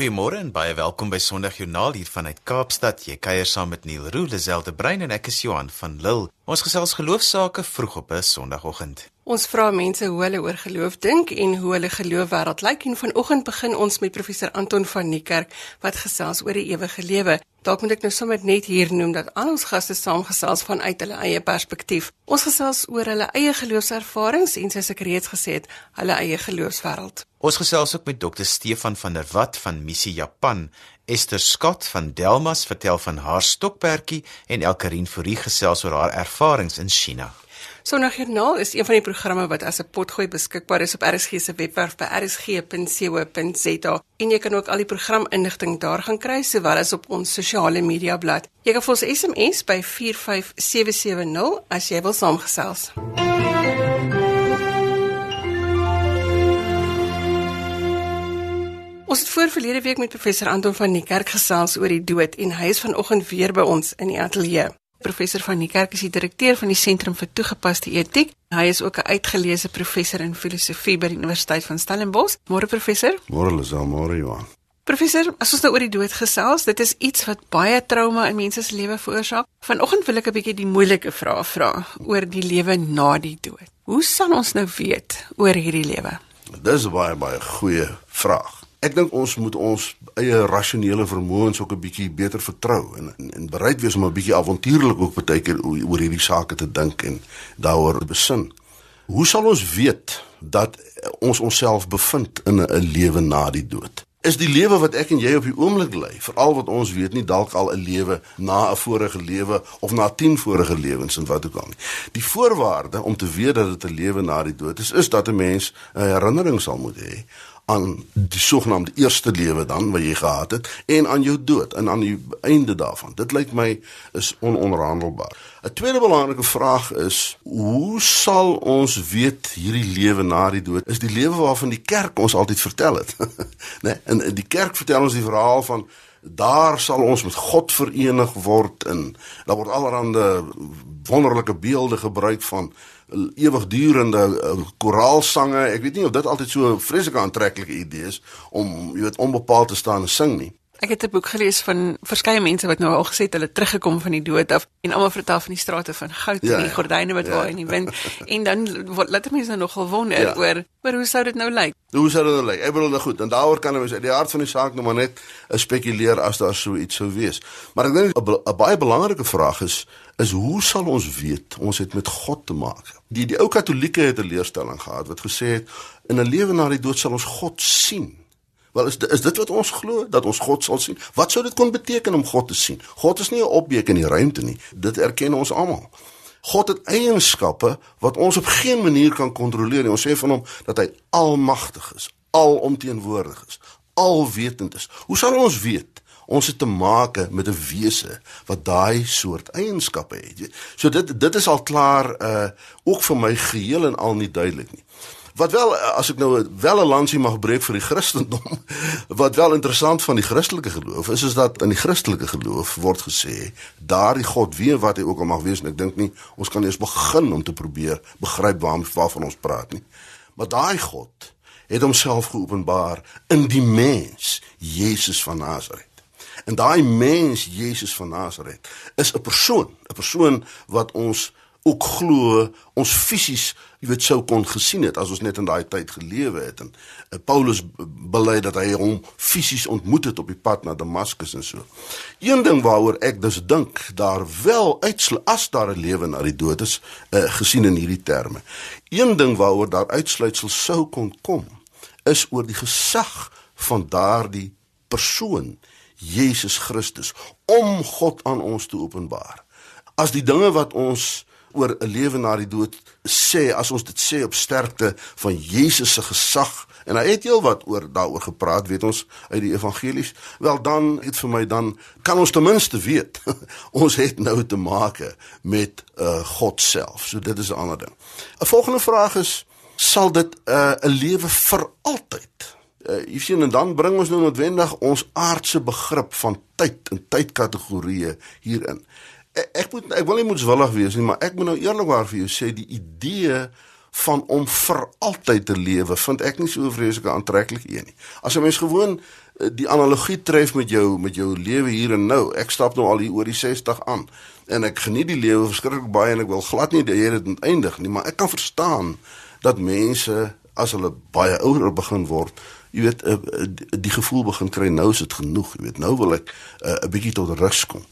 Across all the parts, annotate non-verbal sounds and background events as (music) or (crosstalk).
Goeiemôre en baie welkom by Sondagjoernaal hier vanuit Kaapstad. Jy kuier saam met Neil Roo, Liselde Brein en ek is Johan van Lille. Ons gesels geloofsaake vroeg op 'n Sondagoggend. Ons vra mense hoe hulle oor geloof dink en hoe hulle geloof wêreld lyk en vanoggend begin ons met professor Anton van Niekerk wat gesels oor die ewige lewe. Dalk moet ek nou sommer net hier noem dat al ons gaste saamgesels vanuit hulle eie perspektief. Ons gesels oor hulle eie geloofservarings en soos ek reeds gesê het, hulle eie geloofswêreld. Ons gesels ook met Dr Stefan van der Walt van Missie Japan. Esther Scott van Delmas vertel van haar stokperdjie en Elkarin Fourie gesels oor haar ervarings in China. Sondagjoernaal is een van die programme wat as 'n potgooi beskikbaar is op RSG se webwerf by rsg.co.za en jy kan ook al die programinligting daar gaan kry sowel as op ons sosiale media blad. Jy kan vir ons SMS by 45770 as jy wil saamgesels. Ons het voor verlede week met professor Anton van die kerk gesels oor die dood en hy is vanoggend weer by ons in die ateljee. Professor van die kerk is die direkteur van die Sentrum vir Toegepaste Etiek. Hy is ook 'n uitgeleese professor in filosofie by die Universiteit van Stellenbosch. Môre professor. Môre Lisel, môre Johan. Professor, as ons nou oor die dood gesels, dit is iets wat baie trauma in mense se lewe veroorsaak. Vanoggend wil ek 'n bietjie die moeilike vrae vra oor die lewe na die dood. Hoe sal ons nou weet oor hierdie lewe? Dis 'n baie baie goeie vraag. Ek dink ons moet ons eie rasionele vermoëns ook 'n bietjie beter vertrou en, en en bereid wees om 'n bietjie avontuurlik ook baie keer oor hierdie sake te dink en daaroor besin. Hoe sal ons weet dat ons onsself bevind in 'n lewe na die dood? Is die lewe wat ek en jy op die oomblik lei, veral wat ons weet nie dalk al 'n lewe na 'n vorige lewe of na 10 vorige lewens en wat ook al nie. Die voorwaarde om te weet dat dit 'n lewe na die dood is, is dat 'n mens 'n herinnering sal moet hê aan die sogenaamde eerste lewe dan wat jy gehad het en aan jou dood en aan die einde daarvan. Dit lyk my is ononderhandelbaar. 'n Tweede belangrike vraag is hoe sal ons weet hierdie lewe na die dood is die lewe waarvan die kerk ons altyd vertel het. (laughs) né? Nee? En die kerk vertel ons die verhaal van daar sal ons met God verenig word en daar word allerlei wonderlike beelde gebruik van ewigdurende uh, koraalsange. Ek weet nie of dit altyd so 'n vreeslike aantreklike idee is om jy weet onbepaald te staan en sing nie. Ek het 'n boek gelees van verskeie mense wat nou al gesê het hulle teruggekom van die dood af en almal vertel van die strate van goud ja, en die gordyne wat ja. waai in die wind (laughs) en dan laat mense nou nogal wonder ja. oor oor hoe sou dit nou lyk? Hoe sou dit nou lyk? Ek bedoel nou goed en daaroor kan ons uit die hart van die saak nou maar net spekuleer as daar so iets sou wees. Maar ek dink 'n baie belangrike vraag is is hoe sal ons weet ons het met God te maak? Die die ou Katolieke het 'n leerstelling gehad wat gesê het in 'n lewe na die dood sal ons God sien. Wel is is dit wat ons glo dat ons God sal sien? Wat sou dit kon beteken om God te sien? God is nie 'n objek in die ruimte nie. Dit erken ons almal. God het eienskappe wat ons op geen manier kan kontroleer nie. Ons sê van hom dat hy almagtig is, alomteenwoordig is, alwetend is. Hoe sal ons weet? Ons het te maak met 'n wese wat daai soort eienskappe het. So dit dit is al klaar uh ook vir my geheel en al nie duidelik nie. Wat wel as ek nou wel 'n lansie mag breek vir die Christendom, (laughs) wat wel interessant van die Christelike geloof is is dat in die Christelike geloof word gesê daardie God weet wat hy ook al mag wees en ek dink nie ons kan eers begin om te probeer begryp waarom waarvan ons praat nie. Maar daai God het homself geopenbaar in die mens Jesus van Nasaret. En daai mens Jesus van Nasaret is 'n persoon, 'n persoon wat ons ook glo ons fisies jy weet sou kon gesien het as ons net in daai tyd gelewe het en uh, Paulus bely dat hy hom fisies ontmoet het op die pad na Damaskus en so. Een ding waaroor ek dus dink daar wel uitsluit as daar 'n lewe na die dood is uh, gesien in hierdie terme. Een ding waaroor daar uitsluitsel sou kon kom is oor die gesag van daardie persoon Jesus Christus om God aan ons te openbaar. As die dinge wat ons oor 'n lewe na die dood sê as ons dit sê op sterkte van Jesus se gesag en hy het heelwat oor daaroor gepraat weet ons uit die evangelies wel dan het vir my dan kan ons ten minste weet (laughs) ons het nou te maak met uh, God self so dit is 'n ander ding 'n volgende vraag is sal dit uh, 'n uh, lewe vir altyd uh, jy sien en dan bring ons nou noodwendig ons aardse begrip van tyd en tydkategorieë hierin ek, ek moet ek wil nie moetswillig wees nie, maar ek moet nou eerlikwaar vir jou sê die idee van om vir altyd te lewe vind ek nie so vreeslike aantreklik een nie. As 'n mens gewoon die analogie tref met jou met jou lewe hier en nou. Ek stap nou al hier oor die 60 aan en ek geniet die lewe verskriklik baie en ek wil glad nie hê dit moet eindig nie, maar ek kan verstaan dat mense as hulle baie ouer begin word, jy weet uh, die gevoel begin kry nou is dit genoeg, jy weet nou wil ek 'n uh, bietjie tot rus kom.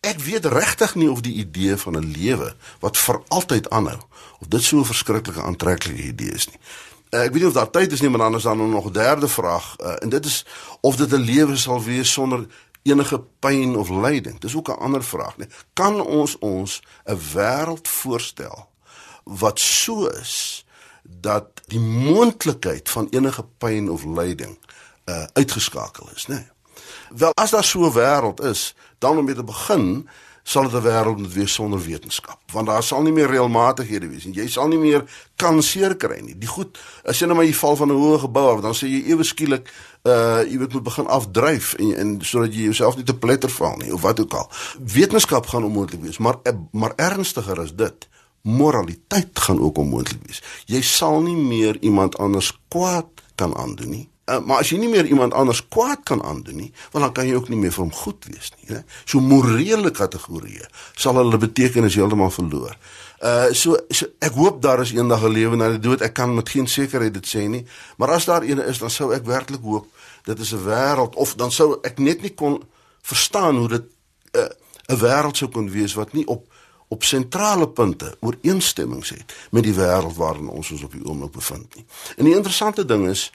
Ek weet regtig nie of die idee van 'n lewe wat vir altyd aanhou of dit so 'n verskriklike aantreklike idee is nie. Uh, ek weet nie of daar tyd is nie, maar dan is daar nog 'n derde vraag uh, en dit is of dit 'n lewe sal wees sonder enige pyn of lyding. Dis ook 'n ander vraag, nee. Kan ons ons 'n wêreld voorstel wat so is dat die moontlikheid van enige pyn of lyding uh uitgeskakel is, nê? Nee. Wel as daar so 'n wêreld is, dan om mee te begin, sal dit 'n wêreld moet wees sonder wetenskap, want daar sal nie meer reëlmatighede wees nie. Jy sal nie meer kan seer kry nie. Die goed, as jy nou maar jy val van 'n hoë gebou af, dan sê jy ewe skielik uh jy moet begin afdryf en en sodat jy jouself nie te pletter val nie of wat ook al. Wetenskap gaan onmoontlik wees, maar maar ernstiger is dit. Moraliteit gaan ook onmoontlik wees. Jy sal nie meer iemand anders kwaad kan aandoen nie. Uh, maar as jy nie meer iemand anders kwaad kan aandoen nie, want dan kan jy ook nie meer vir hom goed wees nie, né? So morele kategorieë sal hulle betekenis heeltemal verloor. Uh so, so ek hoop daar is eendag 'n lewe na die dood. Ek kan met geen sekerheid dit sê nie, maar as daar eene is, dan sou ek werklik hoop dit is 'n wêreld of dan sou ek net nie kon verstaan hoe dit 'n uh, 'n wêreld sou kon wees wat nie op op sentrale punte ooreenstemmings het met die wêreld waarin ons ons op die oomblik bevind nie. En die interessante ding is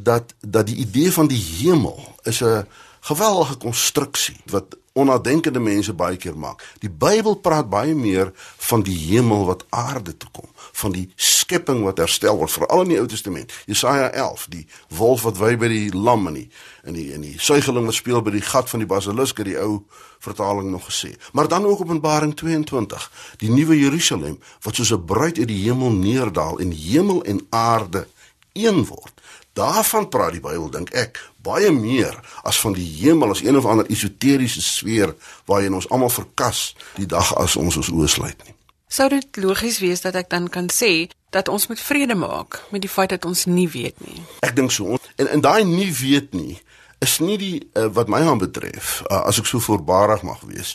dat dat die idee van die hemel is 'n geweldige konstruksie wat onnadenkende mense baie keer maak. Die Bybel praat baie meer van die hemel wat aarde toe kom, van die skepping wat herstel word, veral in die Ou Testament. Jesaja 11, die wolf wat wy by die lam en die in die in die suigeling wat speel by die gat van die basilisk, die ou vertaling nog gesê. Maar dan ook Openbaring 22, die nuwe Jerusalem wat soos 'n bruid uit die hemel neerdal en hemel en aarde een word. Daarvan praat die Bybel dink ek baie meer as van die hemel as een of ander esoteriese sfeer waarin ons almal verkas die dag as ons ons oë sluit nie. Sou dit logies wees dat ek dan kan sê dat ons moet vrede maak met die feit dat ons nie weet nie. Ek dink so. En en daai nie weet nie is nie die uh, wat my aan betref uh, as ek so voorbarig mag wees.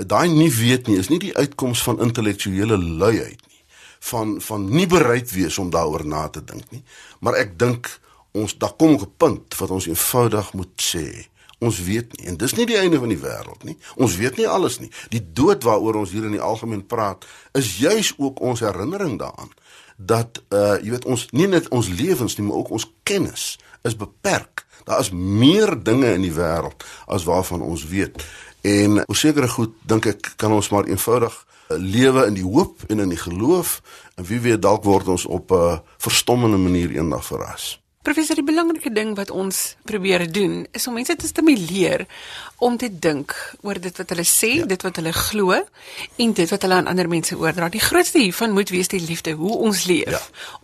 Daai nie weet nie is nie die uitkoms van intellektuele luiheid nie van van nie bereid wees om daaroor na te dink nie maar ek dink ons daar kom 'n punt wat ons eenvoudig moet sê. Ons weet nie en dis nie die einde van die wêreld nie. Ons weet nie alles nie. Die dood waaroor ons hier in die algemeen praat is juis ook ons herinnering daaraan. Dat uh jy weet ons nie net ons lewens nie maar ook ons kennis is beperk. Daar is meer dinge in die wêreld as waarvan ons weet. En op sekere goed dink ek kan ons maar eenvoudig uh, lewe in die hoop en in die geloof. En wie weet dalk word ons op 'n uh, verstommende manier eendag verras Professor, die belangrike ding wat ons probeer doen is om mense te stimuleer om te dink oor dit wat hulle sê, ja. dit wat hulle glo en dit wat hulle aan ander mense oordra. Die grootste hiervan moet wees die liefde, hoe ons leef. Ja.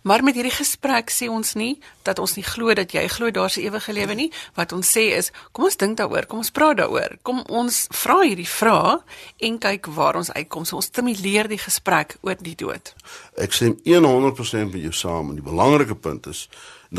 Maar met hierdie gesprek sê ons nie dat ons nie glo dat jy glo daar's 'n ewige lewe nie. Wat ons sê is, kom ons dink daaroor, kom ons praat daaroor. Kom ons vra hierdie vrae en kyk waar ons uitkom. So ons stimuleer die gesprek oor die dood. Ek sê 100% met jou saam en die belangrike punt is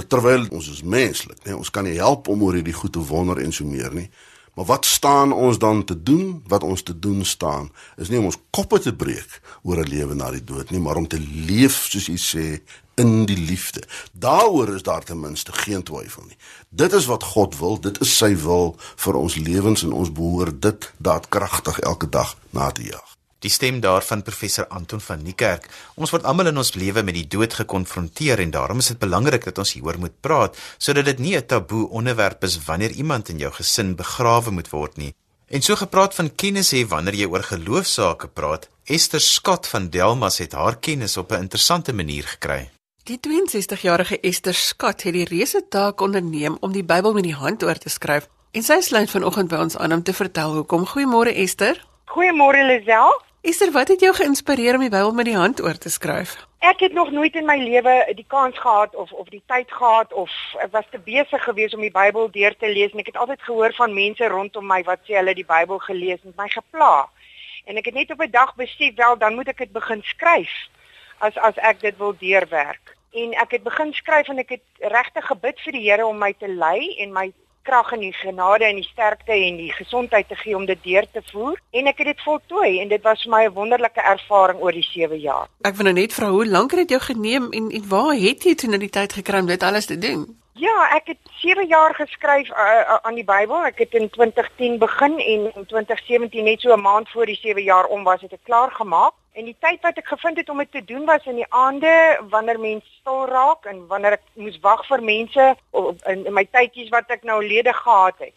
terwyl ons is menslik, nee, ons kan nie help om oor hierdie goed te wonder en so meer nie. Maar wat staan ons dan te doen? Wat ons te doen staan is nie om ons koppe te breek oor 'n lewe na die dood nie, maar om te leef soos jy sê in die liefde. Daaroor is daar ten minste geen twyfel nie. Dit is wat God wil, dit is sy wil vir ons lewens en ons behoort dit daadkragtig elke dag na te jaag. Die stem daarvan professor Anton van Niekerk. Ons word almal in ons lewe met die dood gekonfronteer en daarom is dit belangrik dat ons hieroor moet praat sodat dit nie 'n taboe onderwerp is wanneer iemand in jou gesin begrawe moet word nie. En so gepraat van kennis hê wanneer jy oor geloofsaake praat. Esther Scott van Delmas het haar kennis op 'n interessante manier gekry. Die 62-jarige Esther Scott het die reuse taak onderneem om die Bybel met die hand oor te skryf. En sy sluit vanoggend by ons aan om te vertel hoekom. Goeiemôre Esther. Goeiemôre Lisel. Esther, wat het jou geïnspireer om die Bybel met die hand oor te skryf? Ek het nog nooit in my lewe die kans gehad of of die tyd gehad of ek was te besig geweest om die Bybel deur te lees en ek het altyd gehoor van mense rondom my wat sê hulle die Bybel gelees en my gepla. En ek het net op 'n dag besef wel dan moet ek dit begin skryf as as ek dit wil deurwerk. En ek het begin skryf en ek het regtig gebid vir die Here om my te lei en my krag en die genade en die sterkte en die gesondheid te gee om dit deur te voer en ek het dit voltooi en dit was vir my 'n wonderlike ervaring oor die 7 jaar. Ek wil nou net vra hoe lank het dit jou geneem en en waar het jy toe nou die tyd gekry om dit alles te doen? Ja, ek het 7 jaar geskryf uh, uh, aan die Bybel. Ek het in 2010 begin en in 2017 net so 'n maand voor die 7 jaar om was, het ek klaar gemaak. En die tyd wat ek gevind het om dit te doen was in die aande wanneer mense stil raak en wanneer ek moes wag vir mense in, in my tydjies wat ek nou lede gehad het.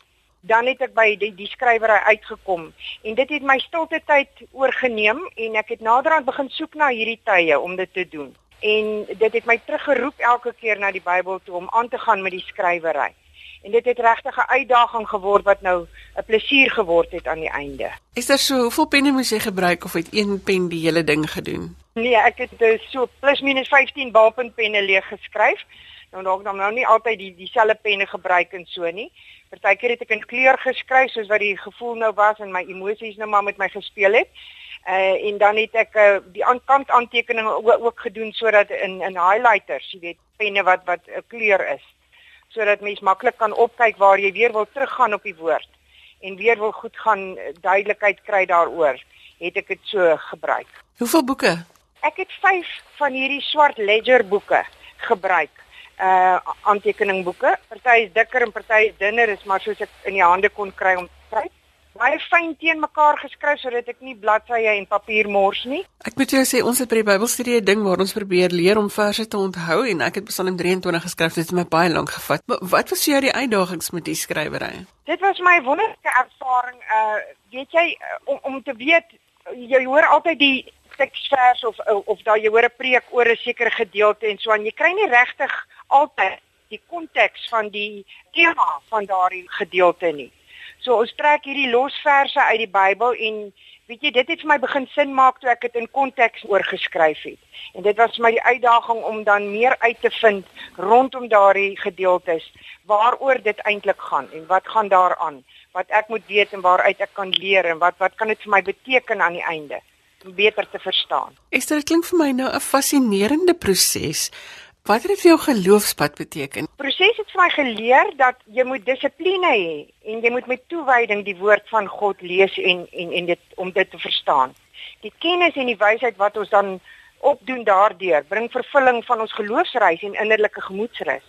Dan het ek by die, die skrywery uitgekom en dit het my stilte tyd oorgeneem en ek het naderhand begin soek na hierdie tye om dit te doen en dit het my teruggeroep elke keer na die Bybel toe om aan te gaan met die skrywery. En dit het regtig 'n uitdaging geword wat nou 'n plesier geword het aan die einde. Is daar so hoeveel penne moes jy gebruik of het een pen die hele ding gedoen? Nee, ek het dus so plus minus 15 balpuntpenne leeg geskryf. Nou dalk dan nou nie altyd die dieselfde penne gebruik en so nie. Partykeer het ek in kleur geskryf soos wat die gevoel nou was en my emosies nou maar met my gespeel het. Uh en dan het ek uh, die aankant aantekeninge ook, ook gedoen sodat in in highlighters, jy weet, penne wat wat 'n uh, kleur is, sodat mens maklik kan opkyk waar jy weer wil teruggaan op die woord en weer wil goed gaan uh, duidelikheid kry daaroor, het ek dit so gebruik. Hoeveel boeke? Ek het 5 van hierdie swart ledger boeke gebruik. Uh aantekeningboeke. Party is dikker en party is dunner, is maar soos ek in die hande kon kry om te skryf baie fyn teen mekaar geskryf sodat ek nie bladsye en papier mors nie. Ek moet jou sê ons het by die Bybelstudie 'n ding waar ons probeer leer om verse te onthou en ek het Psalm 23 geskryf. Dit het my baie lank gevat. Maar wat was vir jou die uitdagings met die skrywery? Dit was my wonderlike ervaring. Uh weet jy uh, om om te weet jy hoor altyd die teksvers of of daai jy hoor 'n preek oor 'n sekere gedeelte en so aan. Jy kry nie regtig altyd die konteks van die tema van daardie gedeelte nie. So ons trek hierdie losverse uit die Bybel en weet jy dit het vir my begin sin maak toe ek dit in konteks oorgeskryf het. En dit was vir my die uitdaging om dan meer uit te vind rondom daardie gedeeltes waaroor dit eintlik gaan en wat gaan daaraan wat ek moet weet en waaruit ek kan leer en wat wat kan dit vir my beteken aan die einde om beter te verstaan. Sê dit klink vir my nou 'n fascinerende proses. Wat het dit vir jou geloofspad beteken? Proses het vir my geleer dat jy moet dissipline hê en jy moet met toewyding die woord van God lees en en en dit om dit te verstaan. Die kennis en die wysheid wat ons dan opdoen daardeur bring vervulling van ons geloofsreis en innerlike gemoedsrus.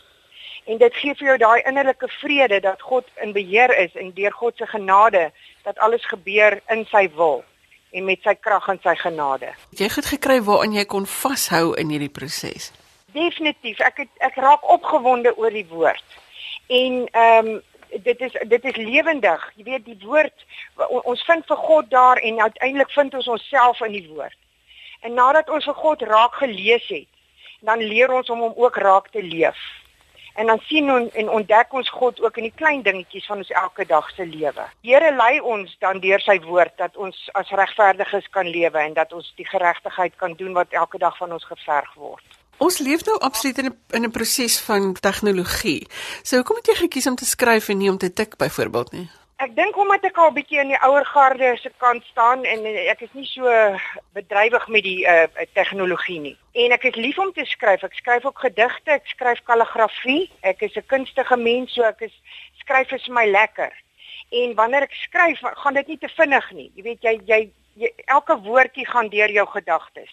En dit gee vir jou daai innerlike vrede dat God in beheer is en deur God se genade dat alles gebeur in sy wil en met sy krag en sy genade. Het jy goed gekry waaraan jy kon vashou in hierdie proses? Definitief. Ek het, ek raak opgewonde oor die woord. En ehm um, dit is dit is lewendig. Jy weet die woord ons vind vir God daar en uiteindelik vind ons onsself in die woord. En nadat ons vir God raak gelees het, dan leer ons om hom ook raak te leef. En dan sien ons en ontdek ons God ook in die klein dingetjies van ons elke dag se lewe. Here lei ons dan deur sy woord dat ons as regverdiges kan lewe en dat ons die geregtigheid kan doen wat elke dag van ons geverg word. Ons leef nou absoluut in 'n in 'n proses van tegnologie. So hoekom het jy gekies om te skryf en nie om te tik byvoorbeeld nie? Ek dink omdat ek al 'n bietjie in die ouer garde se kant staan en ek is nie so bedrywig met die uh, tegnologie nie. En ek is lief om te skryf. Ek skryf ook gedigte, ek skryf kalligrafie. Ek is 'n kunstige mens, so ek is skryf is vir my lekker. En wanneer ek skryf, gaan dit nie te vinnig nie. Jy weet jy jy, jy elke woordjie gaan deur jou gedagtes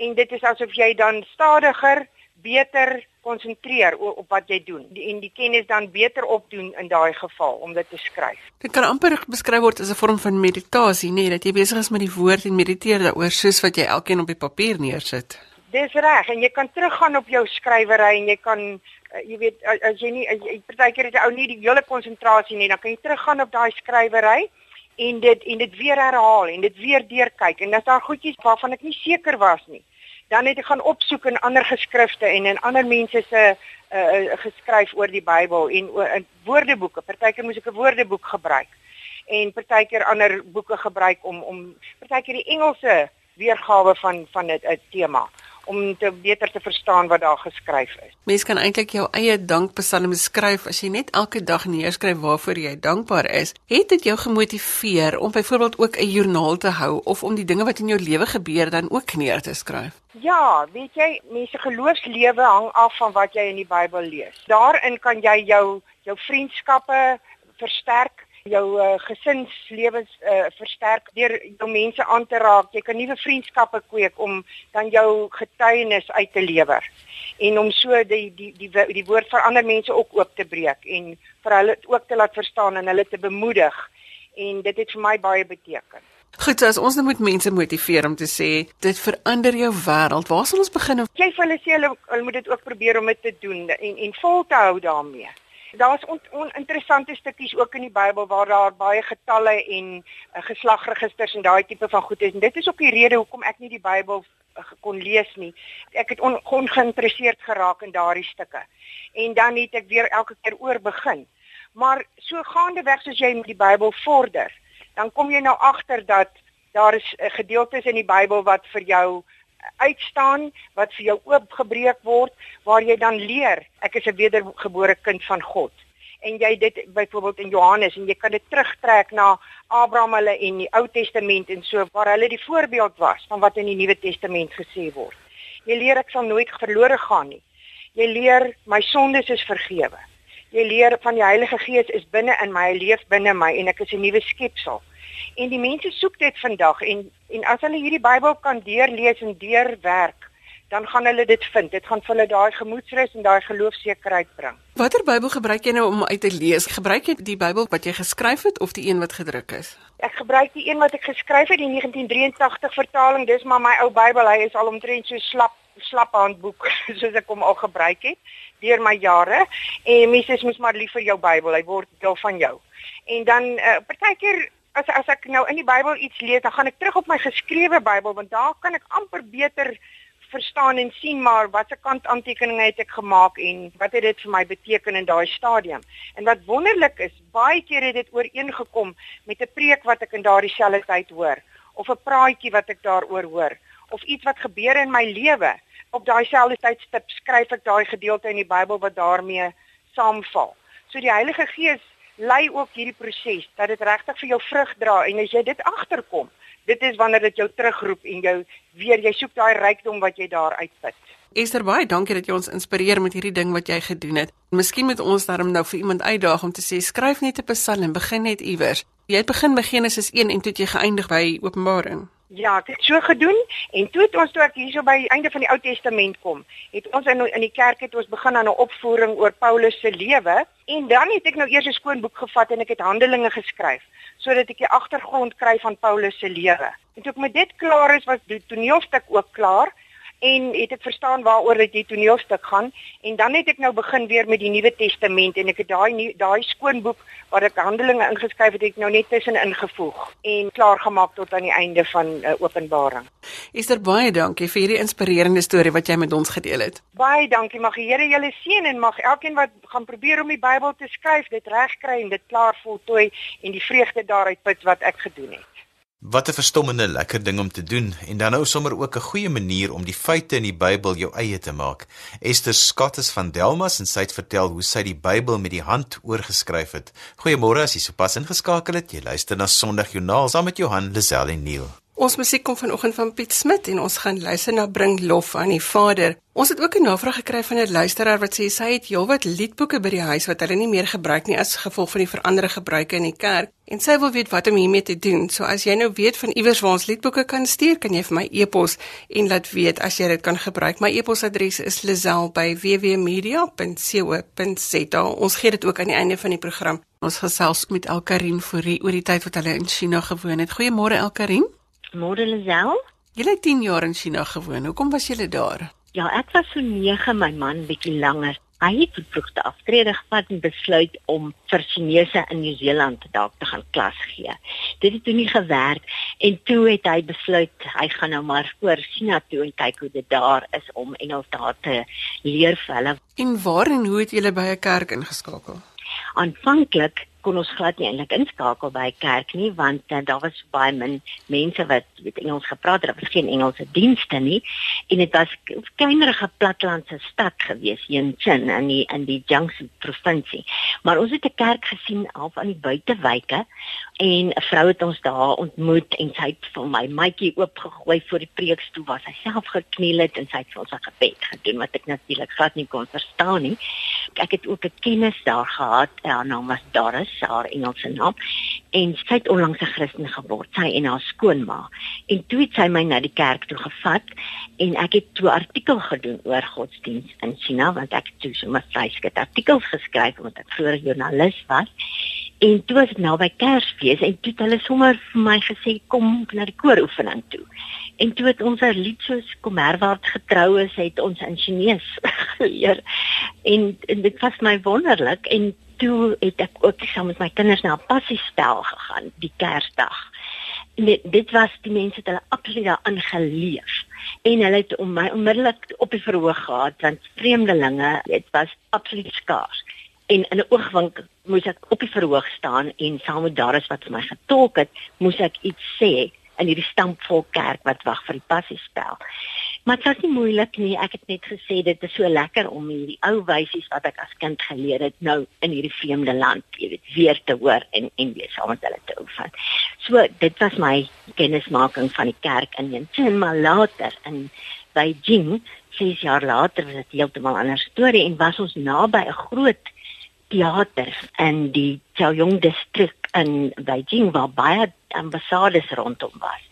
en dit is asof jy dan stadiger, beter konsentreer op wat jy doen en die kennis dan beter opdoen in daai geval om dit te skryf. Dit kan amper beskryf word as 'n vorm van meditasie, nê, nee, dat jy besig is met die woord en mediteer daaroor soos wat jy elkeen op die papier neersit. Dis reg en jy kan teruggaan op jou skrywery en jy kan uh, jy weet as jy nie partykeer het jy ou nie die hele konsentrasie nie, dan kan jy teruggaan op daai skrywery en dit en dit weer herhaal en dit weer deurkyk en as daar goedjies waarvan ek nie seker was nie dan het ek gaan opsoek in ander geskrifte en in ander mense se uh, geskryf oor die Bybel en in woordeboeke. Partykeer moes ek 'n woordeboek gebruik en partykeer ander boeke gebruik om om partykeer die Engelse weergawe van van 'n tema om te beter te verstaan wat daar geskryf is. Mens kan eintlik jou eie dankpsalme skryf as jy net elke dag neerskryf waarvoor jy dankbaar is. Het dit jou gemotiveer om byvoorbeeld ook 'n joernaal te hou of om die dinge wat in jou lewe gebeur dan ook neer te skryf? Ja, weet jy, mense geloofslewe hang af van wat jy in die Bybel lees. Daarin kan jy jou jou vriendskappe versterk jou uh, gesinslewens uh, versterk deur jou mense aan te raak. Jy kan nuwe vriendskappe kweek om dan jou getuienis uit te lewer en om so die die die die, die woord vir ander mense ook oop te breek en vir hulle ook te laat verstaan en hulle te bemoedig en dit het vir my baie beteken. Goed, as ons nou moet mense motiveer om te sê dit verander jou wêreld. Waar sal ons begin? Jy vir hulle sê hulle, hulle moet dit ook probeer om dit te doen en en vol te hou daarmee. Daar's oninteressante stukkies ook in die Bybel waar daar baie getalle en uh, geslagregisters en daai tipe van goed is. En dit is ook die rede hoekom ek nie die Bybel uh, kon lees nie. Ek het on, ongeïnteresseerd geraak in daardie stukke. En dan het ek weer elke keer oor begin. Maar so gaande weg soos jy met die Bybel vorder, dan kom jy nou agter dat daar is uh, gedeeltes in die Bybel wat vir jou uitstaan wat vir jou oopgebreek word waar jy dan leer ek is 'n wedergebore kind van God en jy dit byvoorbeeld in Johannes en jy kan dit terugtrek na Abraham hulle en die Ou Testament en so waar hulle die voorbeeld was van wat in die Nuwe Testament gesê word. Jy leer ek sal nooit verlore gaan nie. Jy leer my sondes is vergewe. Jy leer van die Heilige Gees is binne in my, hy leef binne my en ek is 'n nuwe skepsel. En die mense soek dit vandag en En as hulle hierdie Bybel kan deurlees en deurwerk, dan gaan hulle dit vind. Dit gaan vir hulle daai gemoedsrus en daai geloofsekerheid bring. Watter Bybel gebruik jy nou om uit te lees? Gebruik jy die Bybel wat jy geskryf het of die een wat gedruk is? Ek gebruik die een wat ek geskryf het, die 1983 vertaling. Dis maar my ou Bybel. Hy is al omtrent so slap slap handboek (laughs) soos ek hom al gebruik het deur my jare. En mense moet maar lief vir jou Bybel. Hy word deel van jou. En dan uh, partykeer as as ek nou in die Bybel iets lees, dan gaan ek terug op my geskrewe Bybel want daar kan ek amper beter verstaan en sien maar watter kant aantekeninge het ek gemaak en wat het dit vir my beteken in daai stadium. En wat wonderlik is, baie keer het dit ooreengekom met 'n preek wat ek in daardie selfde tyd hoor of 'n praatjie wat ek daaroor hoor of iets wat gebeur in my lewe. Op daai selfde tydstip skryf ek daai gedeelte in die Bybel wat daarmee saamval. So die Heilige Gees lei ook hierdie proses dat dit regtig vir jou vrug dra en as jy dit agterkom, dit is wanneer dit jou terugroep en jou weer jy soek daai rykdom wat jy daar uitput. Esther baie dankie dat jy ons inspireer met hierdie ding wat jy gedoen het. Miskien moet ons daarom nou vir iemand uitdaag om te sê skryf net 'n psalm, begin net iewers. Jy het begin by Genesis 1 en toe jy geëindig by Openbaring. Ja, ek het so gedoen en toe het ons toe ek hierso by die einde van die Ou Testament kom, het ons in in die kerk het ons begin aan 'n opvoering oor Paulus se lewe en dan het ek nou eers 'n skoon boek gevat en ek het Handelinge geskryf sodat ek die agtergrond kry van Paulus se lewe. En toe ek met dit klaar is, was die toneelstuk ook klaar en het ek verstaan waaroor dit die toneelstuk gaan en dan het ek nou begin weer met die Nuwe Testament en ek het daai daai skoonboek waar ek Handelinge ingeskryf het, het ek nou net tussen ingevoeg en klaar gemaak tot aan die einde van uh, Openbaring. Esther baie dankie vir hierdie inspirerende storie wat jy met ons gedeel het. Baie dankie. Mag die Here julle seën en mag elkeen wat gaan probeer om die Bybel te skryf, dit regkry en dit klaar voltooi en die vreugde daaruit put wat ek gedoen het. Wat 'n verstommende lekker ding om te doen en dan nou sommer ook 'n goeie manier om die feite in die Bybel jou eie te maak. Esther Scottis van Delmas en sy het vertel hoe sy die Bybel met die hand oorgeskryf het. Goeiemôre as jy sopas ingeskakel het. Jy luister na Sondagjoernaal saam met Johan Lazelle en Neil. Ons musiek kom vanoggend van Piet Smit en ons gaan luister na Bring Lof aan die Vader. Ons het ook 'n navraag gekry van 'n luisteraar wat sê sy het heelwat liedboeke by die huis wat hulle nie meer gebruik nie as gevolg van die veranderde gebruike in die kerk en sy wil weet wat om hiermee te doen. So as jy nou weet van iewers waar ons liedboeke kan stuur, kan jy vir my e-pos en laat weet as jy dit kan gebruik. My e-posadres is lazel@wwmedia.co.za. Ons gee dit ook aan die einde van die program. Ons gesels met Elkarin Fourie oor die tyd wat hulle in China gewoon het. Goeiemôre Elkarin. Môre Lisel. Jy het 10 jaar in China gewoon. Hoekom was jy daar? Ja, ek was so 9, my man bietjie langer. Hy het vroegte aftrede gevat en besluit om vir Chinese in Nieu-Seeland dalk te gaan klas gee. Dit het toe nie gewerk en toe het hy besluit hy gaan nou maar oor China toe en kyk hoe dit daar is om Engels daar te leer vir hulle. En waar en hoe het julle by 'n kerk ingeskakel? Aanvanklik kon ons glad nie eintlik inskakel by kerk nie want uh, daar was baie min mense wat weet Engels gepraat het. Daar was geen Engelse dienste nie en dit was 'n kleinerige platlandse stad gewees, Yenchen in die in die Jiangsu provinsie. Maar ons het 'n kerk gesien af aan die buitewyke en 'n vrou het ons daar ontmoet en sy het vir my maatjie oopgegooi voor die preekstoel waar sy self gekniel het en sy het vir ons 'n gebed gedoen wat ek natuurlik glad nie kon verstaan nie. Ek het ook 'n kennis daar gehad, haar naam was Doris, haar Engelse naam en sy het onlangs 'n Christen geword, sy en haar skoonma. En toe het sy my na die kerk toe gevat en ek het toe 'n artikel gedoen oor godsdiens in China want ek het so 'n vryskut artikels geskryf omdat ek vroeër joernalis was. En toe was dit nou by Kersfees en toe het hulle sommer vir my gesê kom na die kooroefening toe. En toe het ons 'n lied soos Kom herwaarts getrou is, het ons in Chinese (laughs) geleer. En, en dit was my wonderlik en toe het ek ook saam met my kinders na 'n passiespel gegaan die Kersdag. Dit, dit was die mense het hulle absoluut daarin geleef en hulle het om my onmiddellik op die verhoog gehad want vreemdelinge dit was absoluut skaars en in 'n oogwink moes ek op die verhoog staan en saam met Darius wat vir my getolk het, moes ek iets sê in hierdie stampvol kerk wat wag vir die passiespel. Maar dit was nie moeilik nie. Ek het net gesê dit is so lekker om hierdie ou wysies wat ek as kind geleer het nou in hierdie vreemde land, jy weet, weer te hoor en en weer saam met hulle te oefen. So dit was my kennismaking van die kerk in Yenchen, maar later in Beijing, 6 jaar later was dit heeltemal 'n ander storie en was ons naby 'n groot teater in die Chaoyong distrik in Beijing waar baie ambassades rondom was.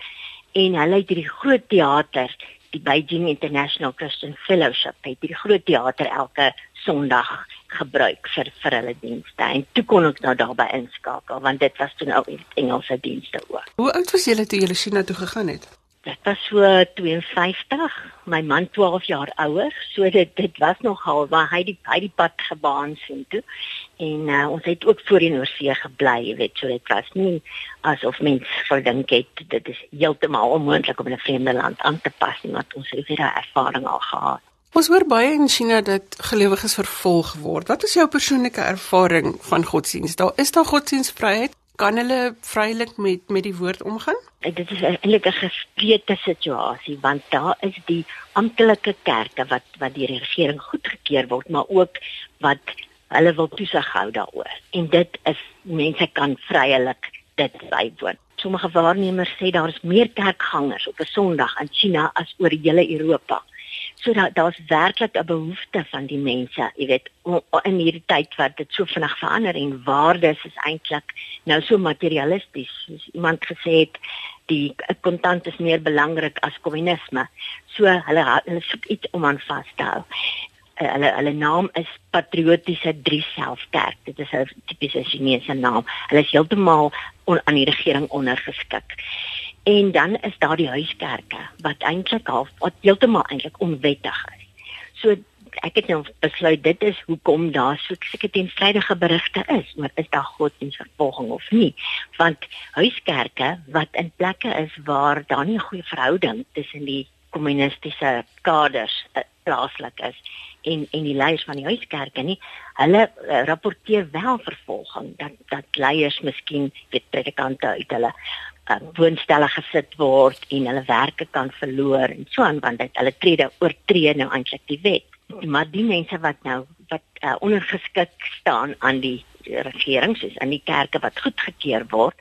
En hulle het hierdie groot teater, die Beijing International Christian Fellowship, het hierdie groot teater elke Sondag gebruik vir vir hulle dienste. En toe kon ek nou daarby inskakel want dit was toe nou Engelse dienste ook. Hoe oud was julle toe julle China toe gegaan het? Dit was so 52, my man 12 jaar ouer, so dit dit was nogal waar hy die hy die pad gebaan sien toe. En uh, ons het ook voorheen oor see gebly, jy weet, so dit was nie asof mens verdink het dit is heeltemal onmoontlik om in 'n vreemde land aan te pas nie, want ons het hierdie ervaring al gehad. Ons hoor baie in China dat gelowiges vervolg word. Wat is jou persoonlike ervaring van godsdienst? Daar is daar godsdienstvryheid? kan hulle vrylik met met die woord omgaan? Dit is eintlik 'n gesplete situasie want daar is die amptelike kerke wat wat deur die regering goedgekeur word, maar ook wat hulle wil toesig hou daaroor. En dit is mense kan vrylik dit bywoon. Sommige waarnemers sê daar is meer kerkgangers op 'n Sondag in China as oor die hele Europa. So daar daar's werklik 'n behoefte van die mense, jy weet, in hierdie tyd wat dit so vinnig verander en waardes is eintlik nou so materialisties. Soos iemand gesê het, die kontant is meer belangrik as kommunisme. So hulle hulle soek iets om aan vas te hou. Uh, hulle hulle naam is Patriotiese Drie Selfkerk. Dit is 'n tipiese Chinese naam. Hulle is heeltemal on, aan die regering ondergeskik. En dan is daar die huiskerke wat eintlik half wat heeltemal eintlik onwettig is. So ek het nou besluit dit is hoekom daar so seker teenstrydige berigte is oor is daar godsdienstvervolging of nie. Want huiskerke wat in plekke is waar daar nie 'n goeie verhouding tussen die kommunistiese kaders uh, plaaslik is en en die leiers van die huiskerke nie hulle uh, rapporteer wel vervolging dat dat leiers miskien weet predikante uit hulle uh, woonstelle gesit word en hulle werke kan verloor en so aan want dit hulle tree oortree nou eintlik die wet. Maar die mense wat nou wat uh, ondergeskik staan aan die regering soos aan die kerke wat goedgekeur word,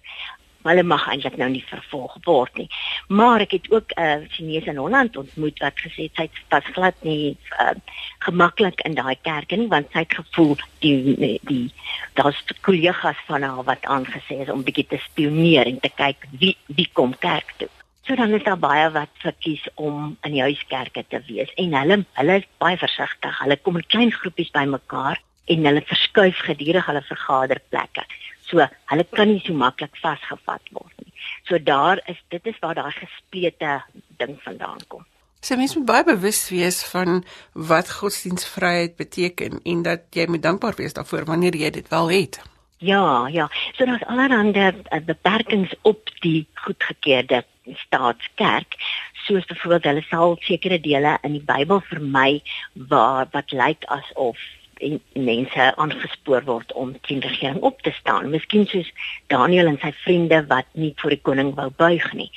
hulle mag eintlik nou nie vervolg word nie. Maar ek het ook 'n uh, Chinese in Holland ontmoet wat gesê het sy was glad nie uh, gemaklik in daai kerk nie want sy het gevoel die die, die daar's kollegas van haar wat aangesê is om bietjie te spioneer en te kyk wie wie kom kerk toe. So dan is daar baie wat verkies om in die huiskerke te wees en hulle hulle is baie versigtig. Hulle kom in klein groepies bymekaar en hulle verskuif gedurig hulle vergaderplekke. So hulle kan nie so maklik vasgevat word nie. So daar is dit is waar daai gesplete ding vandaan kom. So, mens moet baie bewus wees van wat godsdienstvryheid beteken en dat jy moet dankbaar wees daarvoor wanneer jy dit wel het. Ja, ja. So daar's allerlei uh, beperkings op die goedgekeurde staatskerk soos byvoorbeeld hulle sal sekere dele in die Bybel vermy waar wat lyk asof en mense aangespoor word om teen die regering op te staan. Miskien soos Daniel en sy vriende wat nie vir die koning wou buig nie.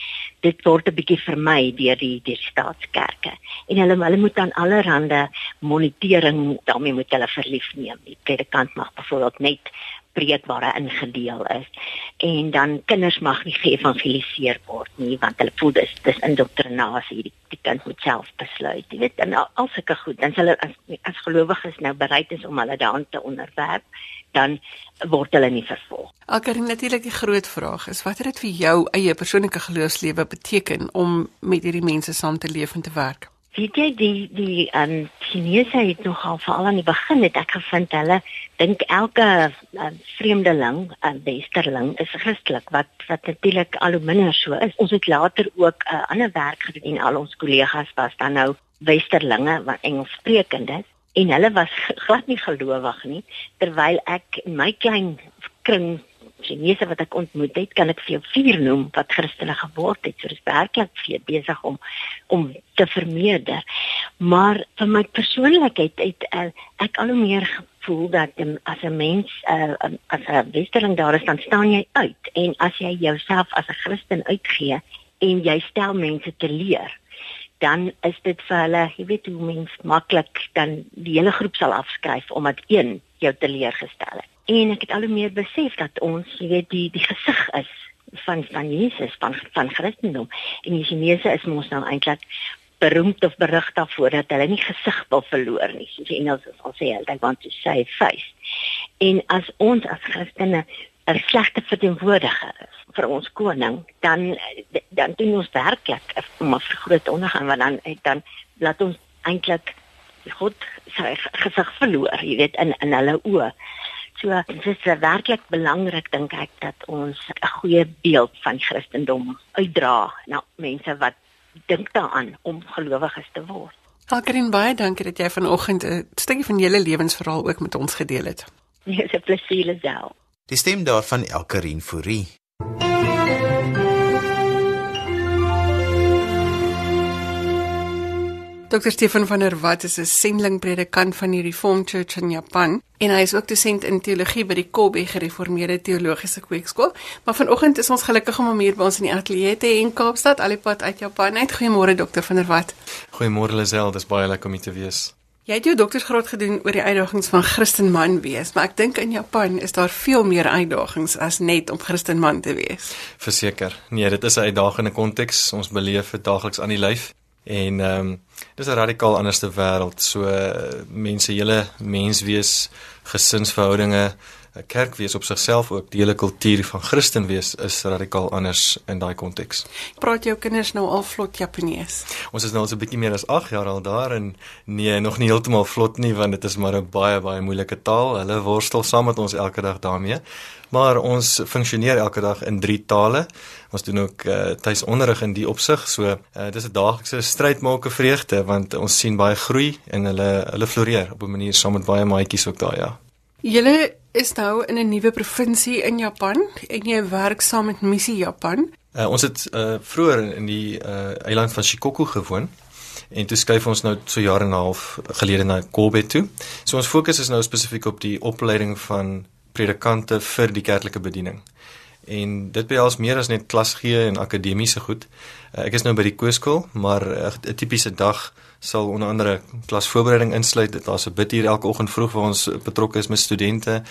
Dit word 'n bietjie vermy deur die die staatskerke. En hulle hulle moet dan allerhande monitering daarmee moet hulle verlief neem. Die predikant mag byvoorbeeld net preek waar hy ingedeel is en dan kinders mag nie geëvangeliseer word nie want hulle voel dis dis indoktrinasie die, die kind moet self besluit jy weet en al sulke goed dan hulle as as gelowiges nou bereid is om hulle daan te onderwerp dan word hulle nie vervolg. Alker natuurlik die groot vraag is wat het dit vir jou eie persoonlike geloofslewe beteken om met hierdie mense saam te leef en te werk? Weet jy die die um Chinese het nogal veral aan die begin het ek gevind hulle dink elke uh, vreemdeling, 'n uh, westerling is Christelik wat wat natuurlik al hoe minder so is. Ons het later ook 'n uh, ander werk gedoen en al ons kollegas was dan nou westerlinge wat Engels sprekende en hulle was glad nie gelowig nie terwyl ek in my klein kring Chinese wat ek ontmoet het, kan ek vir jou vier noem wat Christene geword het. So dis werklik vir besig om om te vermeerder. Maar vir my persoonlikheid het, uh, ek al hoe meer gevoel dat um, as 'n mens uh, as 'n westerling daar is, dan staan jy uit en as jy jouself as 'n Christen uitgee en jy stel mense te leer dan is dit vir hulle, jy weet hoe mens maklik dan die hele groep sal afskryf omdat een jou teleurgestel het en ek het al hoe meer besef dat ons jy weet die die gesig is van van Jesus van van Christendom. En die Chinese is mos nou eintlik beroemd of berig daarvoor dat hulle nie gesig wil verloor nie soos die Engels al sê hulle want to say face. En as ons as Christene 'n slegte verteenwoordiger is vir ons koning dan dan doen ons werklik 'n groot ondergang want dan dan laat ons eintlik God sy gesig verloor jy weet in in hulle oë So dit is werklik belangrik dink ek dat ons 'n goeie beeld van Christendom uitdra na mense wat dink daaraan om gelowiges te word. Alkerin baie dankie dat jy vanoggend 'n stukkie van julle lewensverhaal ook met ons gedeel het. Dis 'n plesier self. Die stem daarvan Elkerin Fourie. Dr. Stefan van der Walt is 'n sendingpredikant van die Reformed Church in Japan en hy is ook dosent in teologie by die Kobe Gereformeerde Teologiese Kweekskool. Maar vanoggend is ons gelukkig om hom hier by ons in die ateljee te hê in Kaapstad, alipad uit Japan. Net goeiemôre Dr. van der Walt. Goeiemôre Lisel, dis baie lekker om hier te wees. Jy het jou doktorsgraad gedoen oor die uitdagings van Christenman wees, maar ek dink in Japan is daar veel meer uitdagings as net om Christenman te wees. Verseker. Nee, dit is 'n uitdagende konteks. Ons beleef dit daagliks aan die lyf. En ehm um, dis 'n radikaal anderste wêreld. So mense hele menswees, gesinsverhoudinge, 'n kerk wees op sigself ook die hele kultuur van Christen wees is radikaal anders in daai konteks. Praat jou kinders nou al vlot Japanees? Ons is nou al so 'n bietjie meer as 8 jaar al daar en nee, nog nie heeltemal vlot nie want dit is maar 'n baie baie moeilike taal. Hulle worstel saam met ons elke dag daarmee maar ons funksioneer elke dag in drie tale. Ons doen ook uh, tuisonderrig in die opsig. So uh, dis 'n daaglikse stryd maak 'n vreugde want ons sien baie groei en hulle hulle floreer op 'n manier saam met baie maatjies ook daar ja. Julle is nou in 'n nuwe provinsie in Japan en jy werk saam met Missie Japan. Uh, ons het uh, vroeër in die uh, eiland van Shikoku gewoon en toe skuif ons nou so jare en 'n half gelede na Kobe toe. So ons fokus is nou spesifiek op die opleiding van predikante vir die kerklike bediening. En dit behels meer as net klas gee en akademiese goed. Uh, ek is nou by die kooskool, maar eh, 'n uh, tipiese dag sal onder andere klasvoorbereiding insluit. Daar's 'n bid hier elke oggend vroeg waar ons betrokke is met studente.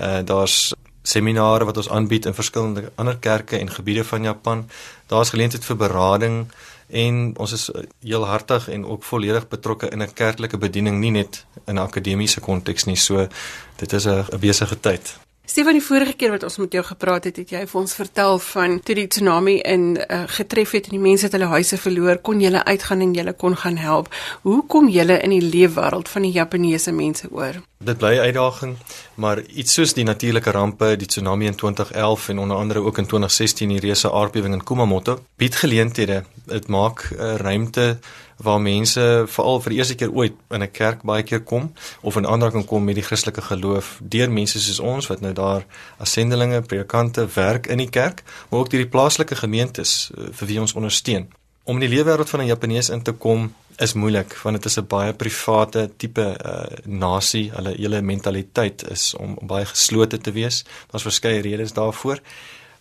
Uh, Daar's seminare wat ons aanbied in verskillende ander kerke en gebiede van Japan. Daar's geleentheid vir berading en ons is heel hartig en ook volledig betrokke in 'n kerklike bediening nie net in 'n akademiese konteks nie so dit is 'n besige tyd Stefan die vorige keer wat ons met jou gepraat het het jy vir ons vertel van toe die tsunami in uh, getref het en die mense het hulle huise verloor kon jy uitgaan en jy kon gaan help. Hoe kom jy in die leefwêreld van die Japaneese mense oor Dit bly 'n uitdaging, maar iets soos die natuurlike rampe, die tsunami in 2011 en onder andere ook in 2016 die reuse aardbewing in Kumamoto, bied geleenthede. Dit maak 'n uh, ruimte waar mense veral vir eerste keer ooit in 'n kerk baie keer kom of in aanraking kom met die Christelike geloof deur mense soos ons wat nou daar as sendelinge, predikante werk in die kerk, maar ook deur die plaaslike gemeentes uh, vir wie ons ondersteun. Om in die leefwêreld van 'n Japanees in te kom is moeilik want dit is 'n baie private tipe uh, nasie. Hulle hele mentaliteit is om, om baie geslote te wees. Daar's verskeie redes daarvoor.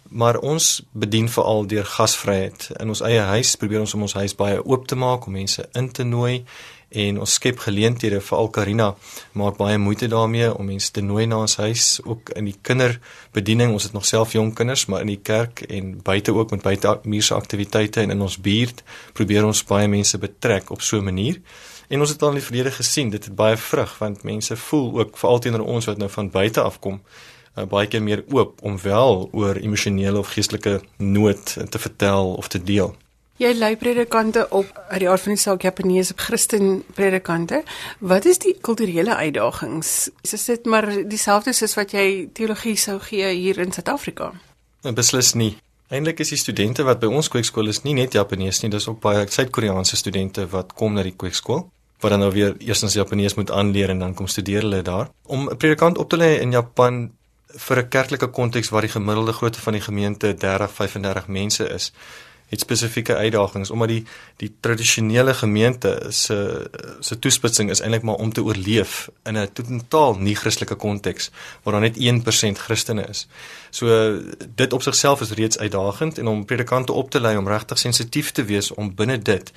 Maar ons bedien veral deur gasvryheid. In ons eie huis probeer ons om ons huis baie oop te maak om mense in te nooi en ons skep geleenthede vir al Karina maak baie moeite daarmee om mense te nooi na ons huis ook in die kinderbediening. Ons het nog self jong kinders maar in die kerk en buite ook met buite muurse aktiwiteite en in ons buurt probeer ons baie mense betrek op so 'n manier. En ons het al in die verlede gesien dit het baie vrug want mense voel ook veral teenoor ons wat nou van buite af kom uh, baie keer meer oop om wel oor emosionele of geestelike nood te vertel of te deel Jy lei predikante op uit die aard van die saak Japaneese Christen predikante. Wat is die kulturele uitdagings? Is dit maar dieselfde soos wat jy teologie sou gee hier in Suid-Afrika? Nou, beslis nie. Eintlik is die studente wat by ons kweekskool is nie net Japanees nie, dis ook baie Suid-Koreaanse studente wat kom na die kweekskool wat dan nou weer eerstens Japanees moet aanleer en dan kom studeer hulle daar. Om 'n predikant op te lei in Japan vir 'n kerklike konteks waar die gemiddelde grootte van die gemeente 30-35 mense is, het spesifieke uitdagings omdat die die tradisionele gemeente se se toespitsing is eintlik maar om te oorleef in 'n totaal nie Christelike konteks waar daar net 1% Christene is. So dit op sigself is reeds uitdagend en om predikante op te lei om regtig sensitief te wees om binne dit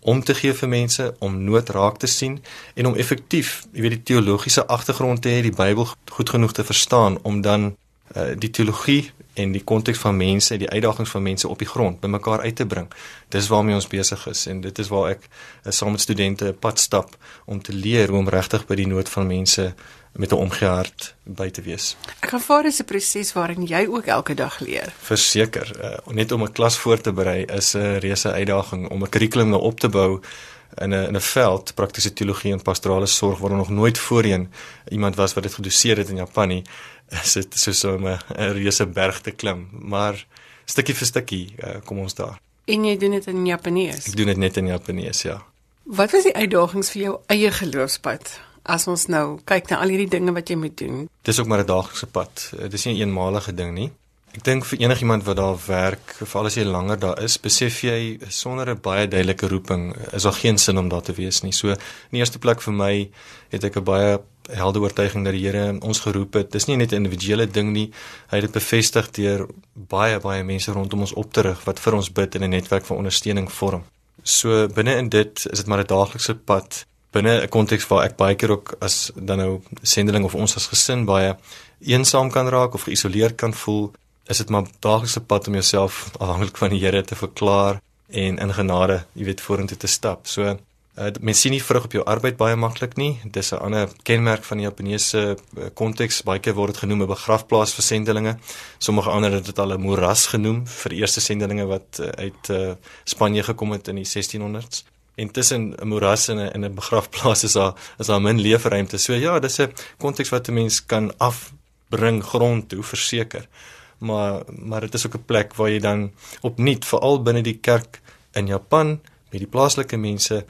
om te gee vir mense om nood raak te sien en om effektief, jy weet die teologiese agtergrond te hê, die Bybel goed genoeg te verstaan om dan uh, die teologie en die konteks van mense, die uitdagings van mense op die grond bymekaar uit te bring. Dis waarmee ons besig is en dit is waar ek uh, saam met studente 'n pad stap om te leer hoe om regtig by die nood van mense met 'n omgehart by te wees. Ek ervaar dis 'n proses waarin jy ook elke dag leer. Verseker, uh, net om 'n klas voor te berei is 'n reuse uitdaging om 'n kurrikulum nou op te bou in 'n in 'n veld praktiese teologie en pastorale sorg waar nog nooit voorheen iemand was wat dit gedoseer het in Japan nie is dit soos om 'n reuse berg te klim, maar stukkie vir stukkie uh, kom ons daar. En jy doen dit in Japanees. Ek doen dit net in Japanees, ja. Wat was die uitdagings vir jou eie geloofspad? As ons nou kyk na al hierdie dinge wat jy moet doen. Dis ook maar 'n daaglikse pad. Dit is nie 'n eenmalige ding nie. Ek dink vir enigiemand wat daar werk, veral as jy langer daar is, besef jy sonder 'n baie duidelike roeping is daar geen sin om daar te wees nie. So in die eerste plek vir my het ek 'n baie helde oortuiging dat die Here ons geroep het. Dis nie net 'n individuele ding nie. Hy het dit bevestig deur baie baie mense rondom ons op te rig wat vir ons bid en 'n netwerk van ondersteuning vorm. So binne in dit is dit maar 'n daaglikse pad binne 'n konteks waar ek baie keer ook as dan nou sendeling of ons as gesin baie eensaam kan raak of geïsoleerd kan voel, is dit maar daaglikse pad om jouself afhanklik van die Here te verklaar en in genade, jy weet, vorentoe te stap. So Uh, mens sien nie vrug op jou arbeid baie maklik nie. Dis 'n ander kenmerk van die Japaneese uh, konteks. Baie keer word dit genoem 'n begrafplaas vir sendelinge. Sommige ander het dit al 'n moeras genoem vir eerste sendelinge wat uh, uit uh, Spanje gekom het in die 1600s. En tussen 'n moeras en 'n 'n begrafplaas is daar is daar min leefruimte. So ja, dis 'n konteks wat 'n mens kan afbring grond toe verseker. Maar maar dit is ook 'n plek waar jy dan opnuut veral binne die kerk in Japan met die plaaslike mense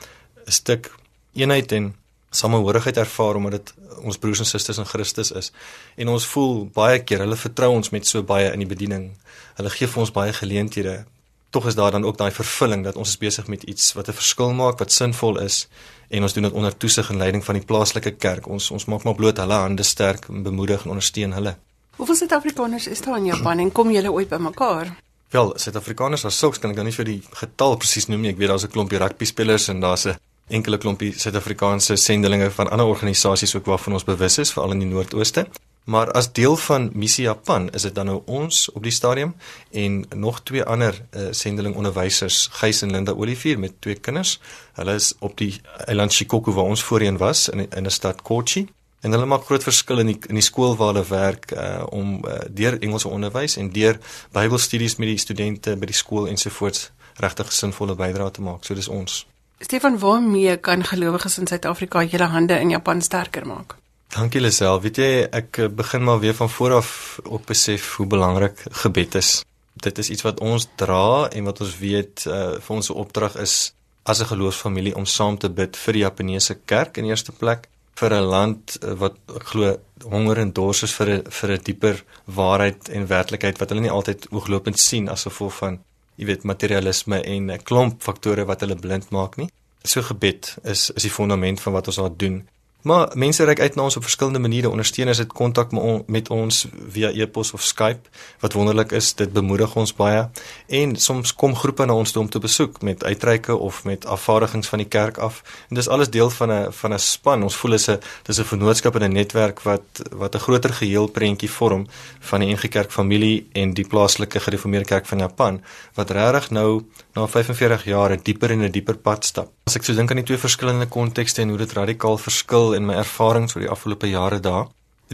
'n stuk eenheid en samehorigheid ervaar omdat dit ons broers en susters in Christus is. En ons voel baie keer hulle vertrou ons met so baie in die bediening. Hulle gee vir ons baie geleenthede. Tog is daar dan ook daai vervulling dat ons is besig met iets wat 'n verskil maak, wat sinvol is en ons doen dit onder toesig en leiding van die plaaslike kerk. Ons ons maak maar bloot hulle hande sterk en bemoedig en ondersteun hulle. Hoeveel Suid-Afrikaners is daar in Japan en kom julle ooit bymekaar? Wel, Suid-Afrikaners as sulks kan ek nou nie vir die getal presies noem nie. Ek weet daar's 'n klompie rugby spelers en daar's 'n enkele klompie Suid-Afrikaanse sendelinge van ander organisasies ook waarvan ons bewus is veral in die Noordooste. Maar as deel van Missie Japan is dit dan nou ons op die stadium en nog twee ander uh, sendeling onderwysers, Gys en Linda Olivier met twee kinders. Hulle is op die eiland Shikoku waar ons voorheen was in in 'n stad Kochi en hulle maak groot verskil in die in die skool waar hulle werk uh, om uh, deur Engelse onderwys en deur Bybelstudies met die studente by die skool ensovoorts regtig sinvolle bydrae te maak. So dis ons. Stefan, waarmee kan gelowiges in Suid-Afrika julle hande in Japan sterker maak? Dankie Lisel. Weet jy, ek eh, begin maar weer van voor af op besef hoe belangrik gebed is. Dit is iets wat ons dra en wat ons weet uh, vir ons opdrag is as 'n geloofsfamilie om saam te bid vir die Japaneese kerk in eerste plek vir 'n land uh, wat ek glo honger en dors is vir 'n vir 'n dieper waarheid en werklikheid wat hulle nie altyd ooglopend sien as gevolg van jy weet materialisme en 'n klomp faktore wat hulle blind maak nie. So gebed is is die fondament van wat ons daar doen. Maar mense reik uit na ons op verskillende maniere. Ondersteuners het kontak met, on, met ons via e-pos of Skype. Wat wonderlik is, dit bemoedig ons baie. En soms kom groepe na ons toe om te besoek met uitreike of met afvaardigings van die kerk af. En dis alles deel van 'n van 'n span. Ons voel is 'n dis 'n vennootskap en 'n netwerk wat wat 'n groter geheel prentjie vorm van die NG Kerk familie en die plaaslike gereformeerde kerk van Japan wat regtig nou na 45 jaar 'n dieper en 'n dieper pad stap. As ek so dink aan die twee verskillende kontekste en hoe dit radikaal verskil in my ervarings oor die afgelope jare daar,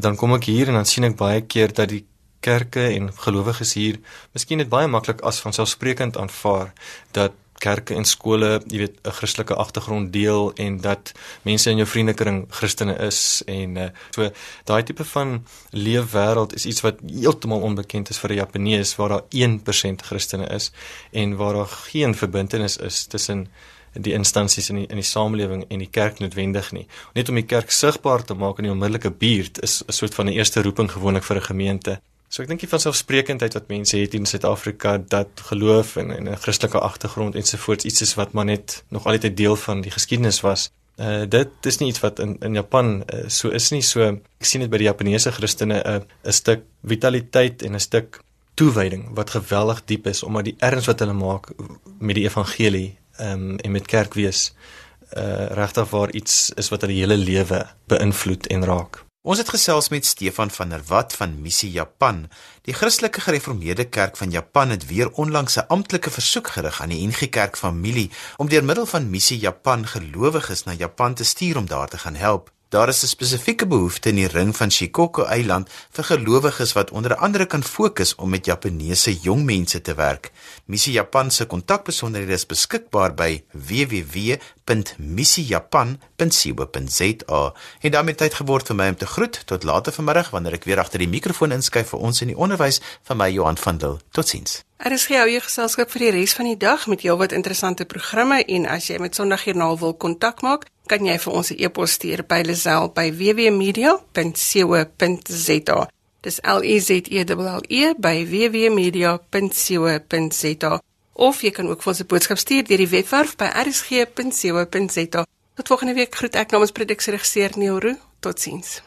dan kom ek hier en dan sien ek baie keer dat die kerke en gelowiges hier miskien net baie maklik as vanselfsprekend aanvaar dat kerke en skole, jy weet, 'n Christelike agtergrond deel en dat mense in jou vriendekring Christene is en uh, so daai tipe van leefwêreld is iets wat heeltemal onbekend is vir 'n Japanees waar daar 1% Christene is en waar daar geen verbintenis is tussen die instansies in die in die samelewing en die kerk noodwendig nie. Net om die kerk sigbaar te maak in die onmiddellike buurt is 'n soort van 'n eerste roeping gewoonlik vir 'n gemeente. So ek dink die vanselfsprekendheid wat mense het in Suid-Afrika dat geloof en 'n Christelike agtergrond ensovoorts iets is wat maar net nog altyd 'n deel van die geskiedenis was. Uh dit is nie iets wat in in Japan uh, so is nie. So ek sien dit by die Japaneese Christene 'n uh, 'n stuk vitaliteit en 'n stuk toewyding wat geweldig diep is omdat die erns wat hulle maak met die evangelie um, en met kerk wees uh regtig waar iets is wat hulle hele lewe beïnvloed en raak. Ons het gesels met Stefan van der Walt van Missie Japan. Die Christelike Gereformeerde Kerk van Japan het weer onlangs 'n amptelike versoek gerig aan die NG Kerk familie om deur middel van Missie Japan gelowiges na Japan te stuur om daar te gaan help. Daar is 'n spesifieke behoefte in die ring van Shikoku Eiland vir gelowiges wat onder andere kan fokus om met Japaneese jong mense te werk. Missie Japan se kontakbesonderhede is beskikbaar by www.missiejapan.co.za. En daarmee tyd geword vir my om te groet tot later vanmiddag wanneer ek weer agter die mikrofoon inskuif vir ons in die onderwys van my Johan van Dil. Totsiens. Er is gehou jou geselskap vir die res van die dag met heelwat interessante programme en as jy met Sondagjoernaal wil kontak maak, kan jy vir ons 'n e-pos stuur by Lazel by www.media.co.za. Dis L E Z E L E by www.media.co.za. Of jy kan ook vir ons 'n boodskap stuur deur die webwerf by rsg.co.za. Tot volgende week groet ek namens produksieregisseur Neil Roo. Totsiens.